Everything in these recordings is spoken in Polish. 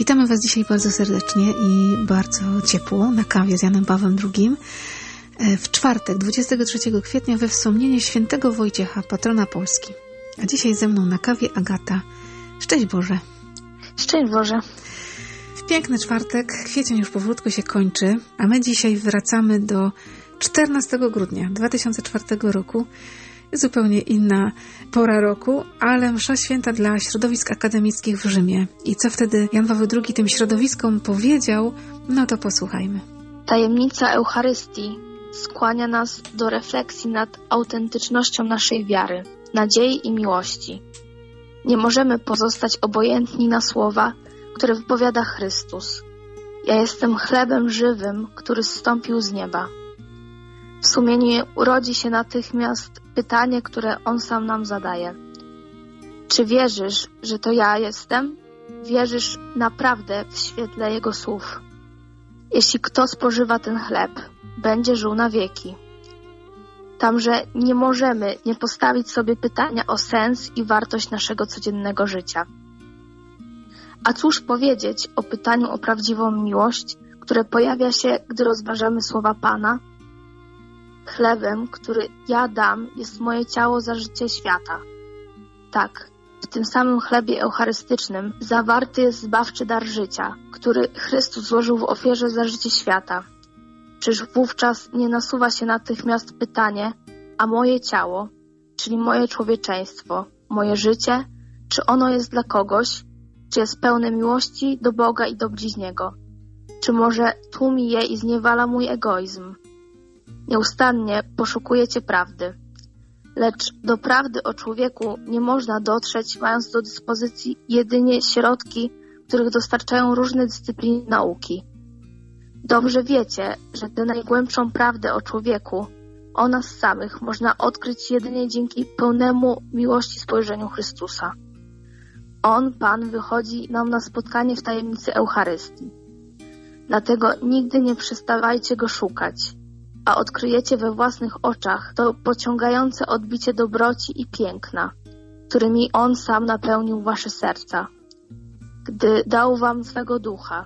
Witamy Was dzisiaj bardzo serdecznie i bardzo ciepło na kawie z Janem Pawłem II. E, w czwartek, 23 kwietnia, we wspomnienie świętego Wojciecha, patrona Polski. A dzisiaj ze mną na kawie Agata. Szczęść Boże. Szczęść Boże. W piękny czwartek, kwiecień już powolutku się kończy, a my dzisiaj wracamy do 14 grudnia 2004 roku. Zupełnie inna pora roku, ale msza święta dla środowisk akademickich w Rzymie. I co wtedy Jan Paweł II tym środowiskom powiedział, no to posłuchajmy. Tajemnica Eucharystii skłania nas do refleksji nad autentycznością naszej wiary, nadziei i miłości. Nie możemy pozostać obojętni na słowa, które wypowiada Chrystus. Ja jestem chlebem żywym, który zstąpił z nieba. W sumieniu urodzi się natychmiast pytanie, które on sam nam zadaje. Czy wierzysz, że to ja jestem? Wierzysz naprawdę w świetle jego słów. Jeśli kto spożywa ten chleb, będzie żył na wieki. Tamże nie możemy nie postawić sobie pytania o sens i wartość naszego codziennego życia. A cóż powiedzieć o pytaniu o prawdziwą miłość, które pojawia się, gdy rozważamy słowa Pana? Chlebem, który ja dam, jest moje ciało za życie świata. Tak, w tym samym chlebie eucharystycznym zawarty jest zbawczy dar życia, który Chrystus złożył w ofierze za życie świata. Czyż wówczas nie nasuwa się natychmiast pytanie, a moje ciało, czyli moje człowieczeństwo, moje życie, czy ono jest dla kogoś, czy jest pełne miłości do Boga i do bliźniego, czy może tłumi je i zniewala mój egoizm. Nieustannie poszukujecie prawdy, lecz do prawdy o człowieku nie można dotrzeć, mając do dyspozycji jedynie środki, których dostarczają różne dyscypliny nauki. Dobrze wiecie, że tę najgłębszą prawdę o człowieku, o nas samych, można odkryć jedynie dzięki pełnemu miłości spojrzeniu Chrystusa. On, Pan, wychodzi nam na spotkanie w tajemnicy Eucharystii. Dlatego nigdy nie przestawajcie go szukać, a odkryjecie we własnych oczach to pociągające odbicie dobroci i piękna, którymi On sam napełnił wasze serca, gdy dał wam swego ducha.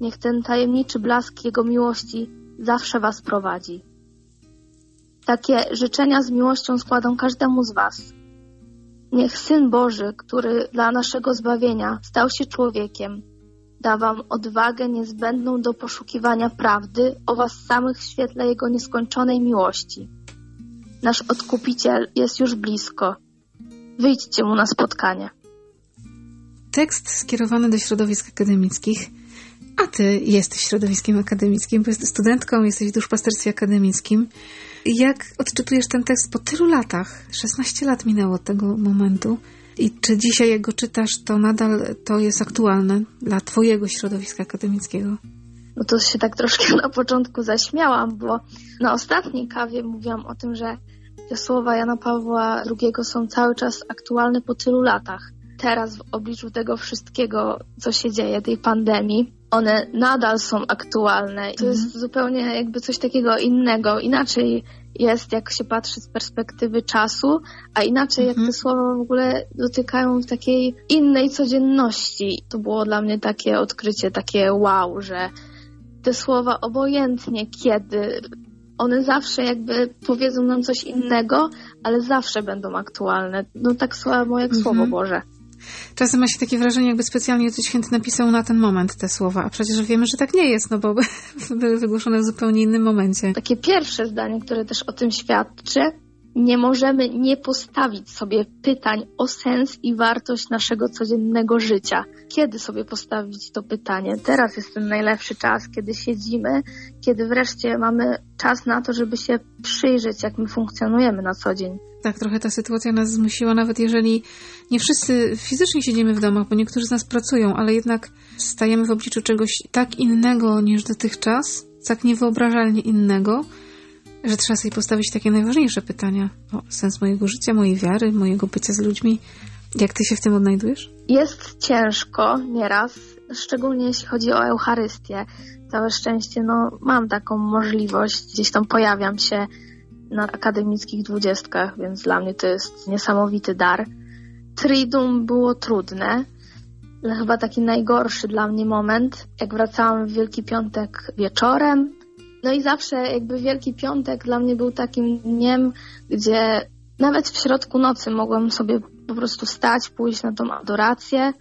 Niech ten tajemniczy blask Jego miłości zawsze was prowadzi. Takie życzenia z miłością składam każdemu z was. Niech Syn Boży, który dla naszego zbawienia stał się człowiekiem, da wam odwagę niezbędną do poszukiwania prawdy o was samych w świetle Jego nieskończonej miłości. Nasz Odkupiciel jest już blisko. Wyjdźcie Mu na spotkanie. Tekst skierowany do środowisk akademickich, a ty jesteś środowiskiem akademickim, bo jesteś studentką, jesteś w duszpasterstwie akademickim. Jak odczytujesz ten tekst po tylu latach? 16 lat minęło od tego momentu. I czy dzisiaj, jak go czytasz, to nadal to jest aktualne dla Twojego środowiska akademickiego? No to się tak troszkę na początku zaśmiałam, bo na ostatniej kawie mówiłam o tym, że te słowa Jana Pawła II są cały czas aktualne po tylu latach. Teraz w obliczu tego wszystkiego, co się dzieje, tej pandemii, one nadal są aktualne. To jest mhm. zupełnie jakby coś takiego innego. Inaczej jest, jak się patrzy z perspektywy czasu, a inaczej, jak te mhm. słowa w ogóle dotykają takiej innej codzienności. To było dla mnie takie odkrycie, takie wow, że te słowa obojętnie kiedy, one zawsze jakby powiedzą nam coś innego, ale zawsze będą aktualne. No tak samo jak Słowo mhm. Boże. Czasem ma się takie wrażenie, jakby specjalnie coś święty napisał na ten moment te słowa, a przecież wiemy, że tak nie jest, no bo były wygłoszone w zupełnie innym momencie. Takie pierwsze zdanie, które też o tym świadczy, nie możemy nie postawić sobie pytań o sens i wartość naszego codziennego życia. Kiedy sobie postawić to pytanie? Teraz jest ten najlepszy czas, kiedy siedzimy, kiedy wreszcie mamy czas na to, żeby się przyjrzeć, jak my funkcjonujemy na co dzień. Tak, trochę ta sytuacja nas zmusiła, nawet jeżeli nie wszyscy fizycznie siedzimy w domach, bo niektórzy z nas pracują, ale jednak stajemy w obliczu czegoś tak innego niż dotychczas, tak niewyobrażalnie innego, że trzeba sobie postawić takie najważniejsze pytania o sens mojego życia, mojej wiary, mojego bycia z ludźmi. Jak ty się w tym odnajdujesz? Jest ciężko nieraz, szczególnie jeśli chodzi o Eucharystię. Całe szczęście, no, mam taką możliwość, gdzieś tam pojawiam się na akademickich dwudziestkach, więc dla mnie to jest niesamowity dar. Triduum było trudne. Ale chyba taki najgorszy dla mnie moment, jak wracałam w Wielki Piątek wieczorem. No i zawsze jakby Wielki Piątek dla mnie był takim dniem, gdzie nawet w środku nocy mogłam sobie po prostu stać, pójść na tą adorację,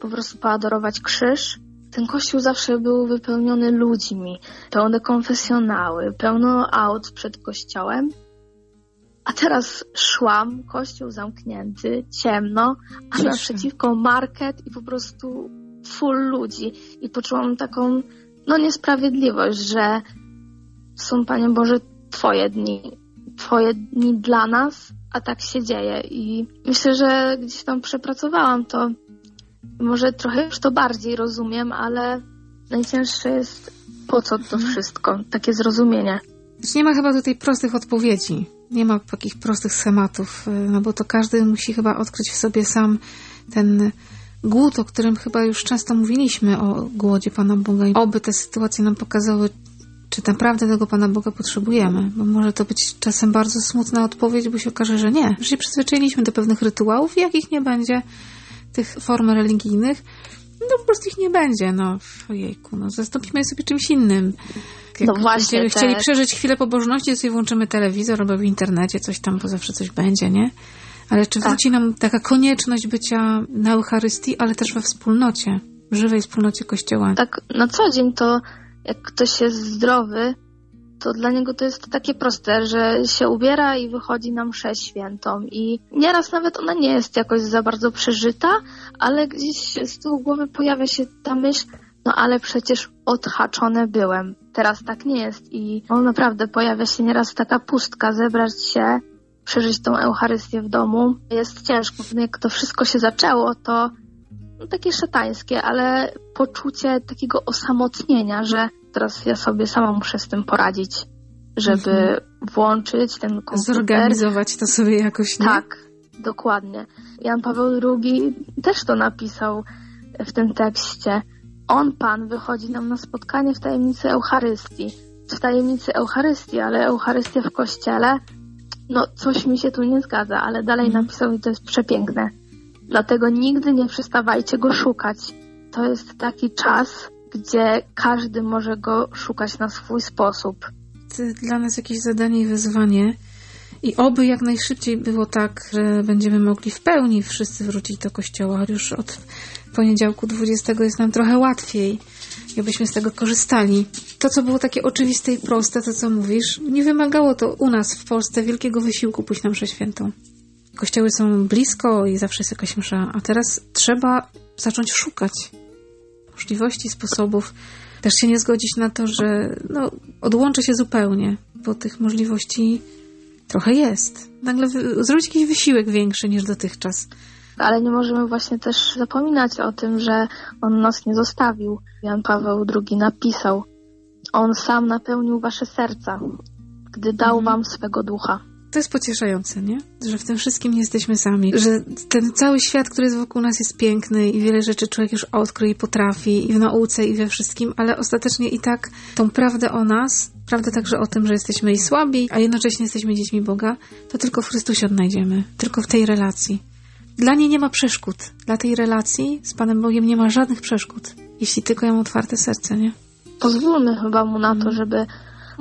po prostu poadorować krzyż. Ten kościół zawsze był wypełniony ludźmi, pełne konfesjonały, pełno aut przed kościołem. A teraz szłam, kościół zamknięty, ciemno, a Ciszę. naprzeciwko market i po prostu full ludzi. I poczułam taką, no niesprawiedliwość, że są, Panie Boże, Twoje dni, Twoje dni dla nas, a tak się dzieje. I myślę, że gdzieś tam przepracowałam to. Może trochę już to bardziej rozumiem, ale najcięższe jest po co to wszystko, takie zrozumienie. Nie ma chyba tutaj prostych odpowiedzi. Nie ma takich prostych schematów, no bo to każdy musi chyba odkryć w sobie sam ten głód, o którym chyba już często mówiliśmy, o głodzie Pana Boga. Oby te sytuacje nam pokazały, czy naprawdę tego Pana Boga potrzebujemy. Bo może to być czasem bardzo smutna odpowiedź, bo się okaże, że nie. Że się przyzwyczailiśmy do pewnych rytuałów, jakich nie będzie, tych form religijnych, no po prostu ich nie będzie, no ojejku, no zastąpimy je sobie czymś innym. Jak No właśnie, te- chcieli przeżyć chwilę pobożności, to sobie włączymy telewizor albo w internecie, coś tam, bo zawsze coś będzie, nie? Ale czy Tak. wróci nam taka konieczność bycia na Eucharystii, ale też we wspólnocie, w żywej wspólnocie Kościoła? Tak na co dzień to, jak ktoś jest zdrowy, to dla niego to jest takie proste, że się ubiera i wychodzi na mszę świętą. I nieraz nawet ona nie jest jakoś za bardzo przeżyta, ale gdzieś z tyłu głowy pojawia się ta myśl, no ale przecież odhaczone byłem. Teraz tak nie jest i no, naprawdę pojawia się nieraz taka pustka, zebrać się, przeżyć tą Eucharystię w domu. Jest ciężko. Jak to wszystko się zaczęło, to takie szatańskie, ale poczucie takiego osamotnienia, że teraz ja sobie sama muszę z tym poradzić, żeby Mhm. włączyć ten komputer. Zorganizować to sobie jakoś, nie? Tak, dokładnie. Jan Paweł II też to napisał w tym tekście. On, Pan, wychodzi nam na spotkanie w tajemnicy Eucharystii. W tajemnicy Eucharystii, ale Eucharystia w kościele, no coś mi się tu nie zgadza, ale dalej Mhm. napisał i to jest przepiękne. Dlatego nigdy nie przestawajcie go szukać. To jest taki czas, gdzie każdy może go szukać na swój sposób. To dla nas jakieś zadanie i wyzwanie. I oby jak najszybciej było tak, że będziemy mogli w pełni wszyscy wrócić do kościoła. Już od poniedziałku 20 jest nam trochę łatwiej i abyśmy z tego korzystali. To, co było takie oczywiste i proste, to co mówisz, nie wymagało to u nas w Polsce wielkiego wysiłku pójść na mszę świętą. Kościoły są blisko i zawsze jest jakaś msza, a teraz trzeba zacząć szukać możliwości, sposobów. Też się nie zgodzić na to, że no, odłączę się zupełnie, bo tych możliwości trochę jest. Nagle zrobić jakiś wysiłek większy niż dotychczas. Ale nie możemy właśnie też zapominać o tym, że on nas nie zostawił. Jan Paweł II napisał: On sam napełnił wasze serca, gdy dał Mhm. wam swego ducha. To jest pocieszające, nie? Że w tym wszystkim nie jesteśmy sami. Że ten cały świat, który jest wokół nas jest piękny i wiele rzeczy człowiek już odkrył i potrafi i w nauce i we wszystkim, ale ostatecznie i tak tą prawdę o nas, prawdę także o tym, że jesteśmy i słabi, a jednocześnie jesteśmy dziećmi Boga, to tylko w Chrystusie odnajdziemy. Tylko w tej relacji. Dla niej nie ma przeszkód. Dla tej relacji z Panem Bogiem nie ma żadnych przeszkód. Jeśli tylko ja mam otwarte serce, nie? Pozwólmy chyba mu na to, Mhm. żeby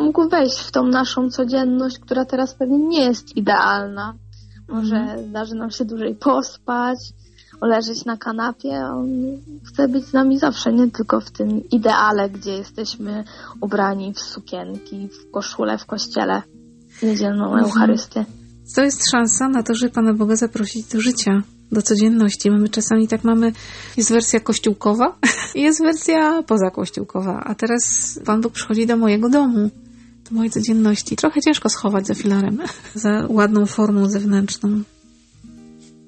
mógł wejść w tą naszą codzienność, która teraz pewnie nie jest idealna. Może Mhm. zdarzy nam się dłużej pospać, leżeć na kanapie. On chce być z nami zawsze, nie tylko w tym ideale, gdzie jesteśmy ubrani w sukienki, w koszulę w kościele, niedzielną Mhm. Eucharystię. To jest szansa na to, żeby Pana Boga zaprosić do życia, do codzienności. Mamy czasami tak mamy, jest wersja kościółkowa i jest wersja pozakościółkowa, a teraz Pan Bóg przychodzi do mojego domu, do mojej codzienności. Trochę ciężko schować za filarem, za ładną formą zewnętrzną.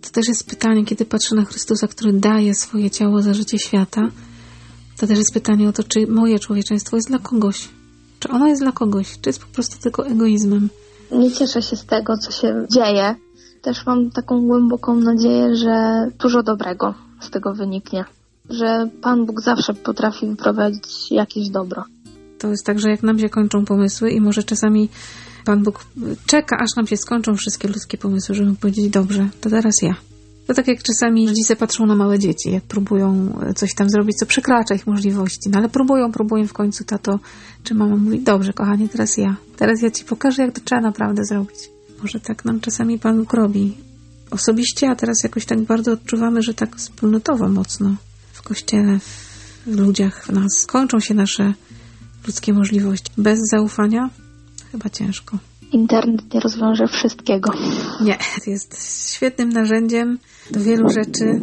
To też jest pytanie, kiedy patrzę na Chrystusa, który daje swoje ciało za życie świata, to też jest pytanie o to, czy moje człowieczeństwo jest dla kogoś. Czy ono jest dla kogoś, czy jest po prostu tylko egoizmem. Nie cieszę się z tego, co się dzieje. Też mam taką głęboką nadzieję, że dużo dobrego z tego wyniknie. Że Pan Bóg zawsze potrafi wyprowadzić jakieś dobro. To jest tak, że jak nam się kończą pomysły i może czasami Pan Bóg czeka, aż nam się skończą wszystkie ludzkie pomysły, żeby powiedzieć, dobrze, to teraz ja. To tak jak czasami rodzice patrzą na małe dzieci, jak próbują coś tam zrobić, co przekracza ich możliwości. No ale próbują, próbują w końcu tato czy mama mówi, dobrze kochanie, teraz ja. Teraz ja ci pokażę, jak to trzeba naprawdę zrobić. Może tak nam czasami Pan Bóg robi. Osobiście, a teraz jakoś tak bardzo odczuwamy, że tak wspólnotowo mocno w Kościele, w ludziach, w nas kończą się nasze ludzkie możliwości. Bez zaufania chyba ciężko. Internet nie rozwiąże wszystkiego. Nie, jest świetnym narzędziem do wielu rzeczy,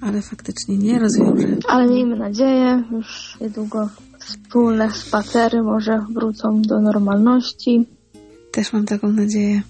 ale faktycznie nie rozwiąże. Ale miejmy nadzieję, już niedługo wspólne spacery może wrócą do normalności. Też mam taką nadzieję.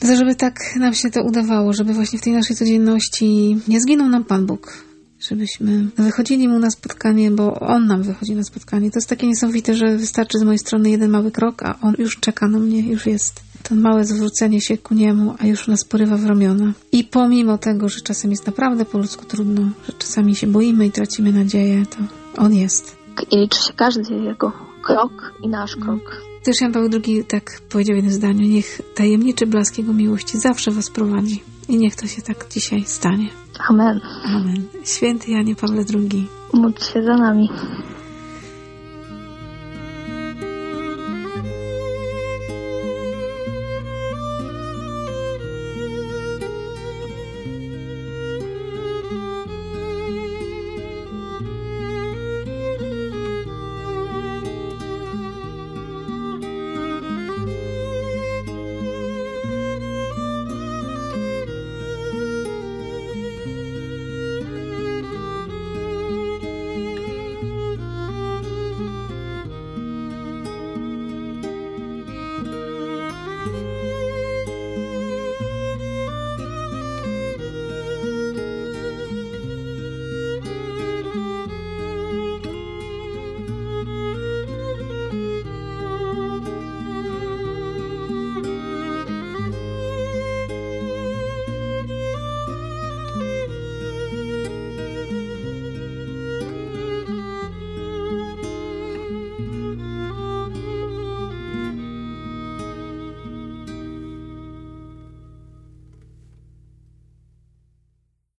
To żeby tak nam się to udawało, żeby właśnie w tej naszej codzienności nie zginął nam Pan Bóg, żebyśmy wychodzili mu na spotkanie, bo on nam wychodzi na spotkanie. To jest takie niesamowite, że wystarczy z mojej strony jeden mały krok, a on już czeka na mnie, już jest. To małe zwrócenie się ku niemu, a już nas porywa w ramiona. I pomimo tego, że czasem jest naprawdę po ludzku trudno, że czasami się boimy i tracimy nadzieję, to on jest. I liczy się każdy jego krok i nasz krok. Też Jan Paweł II tak powiedział w jednym zdaniu, niech tajemniczy blask Jego miłości zawsze Was prowadzi. I niech to się tak dzisiaj stanie. Amen. Amen. Święty Janie Pawle II. Módl się za nami.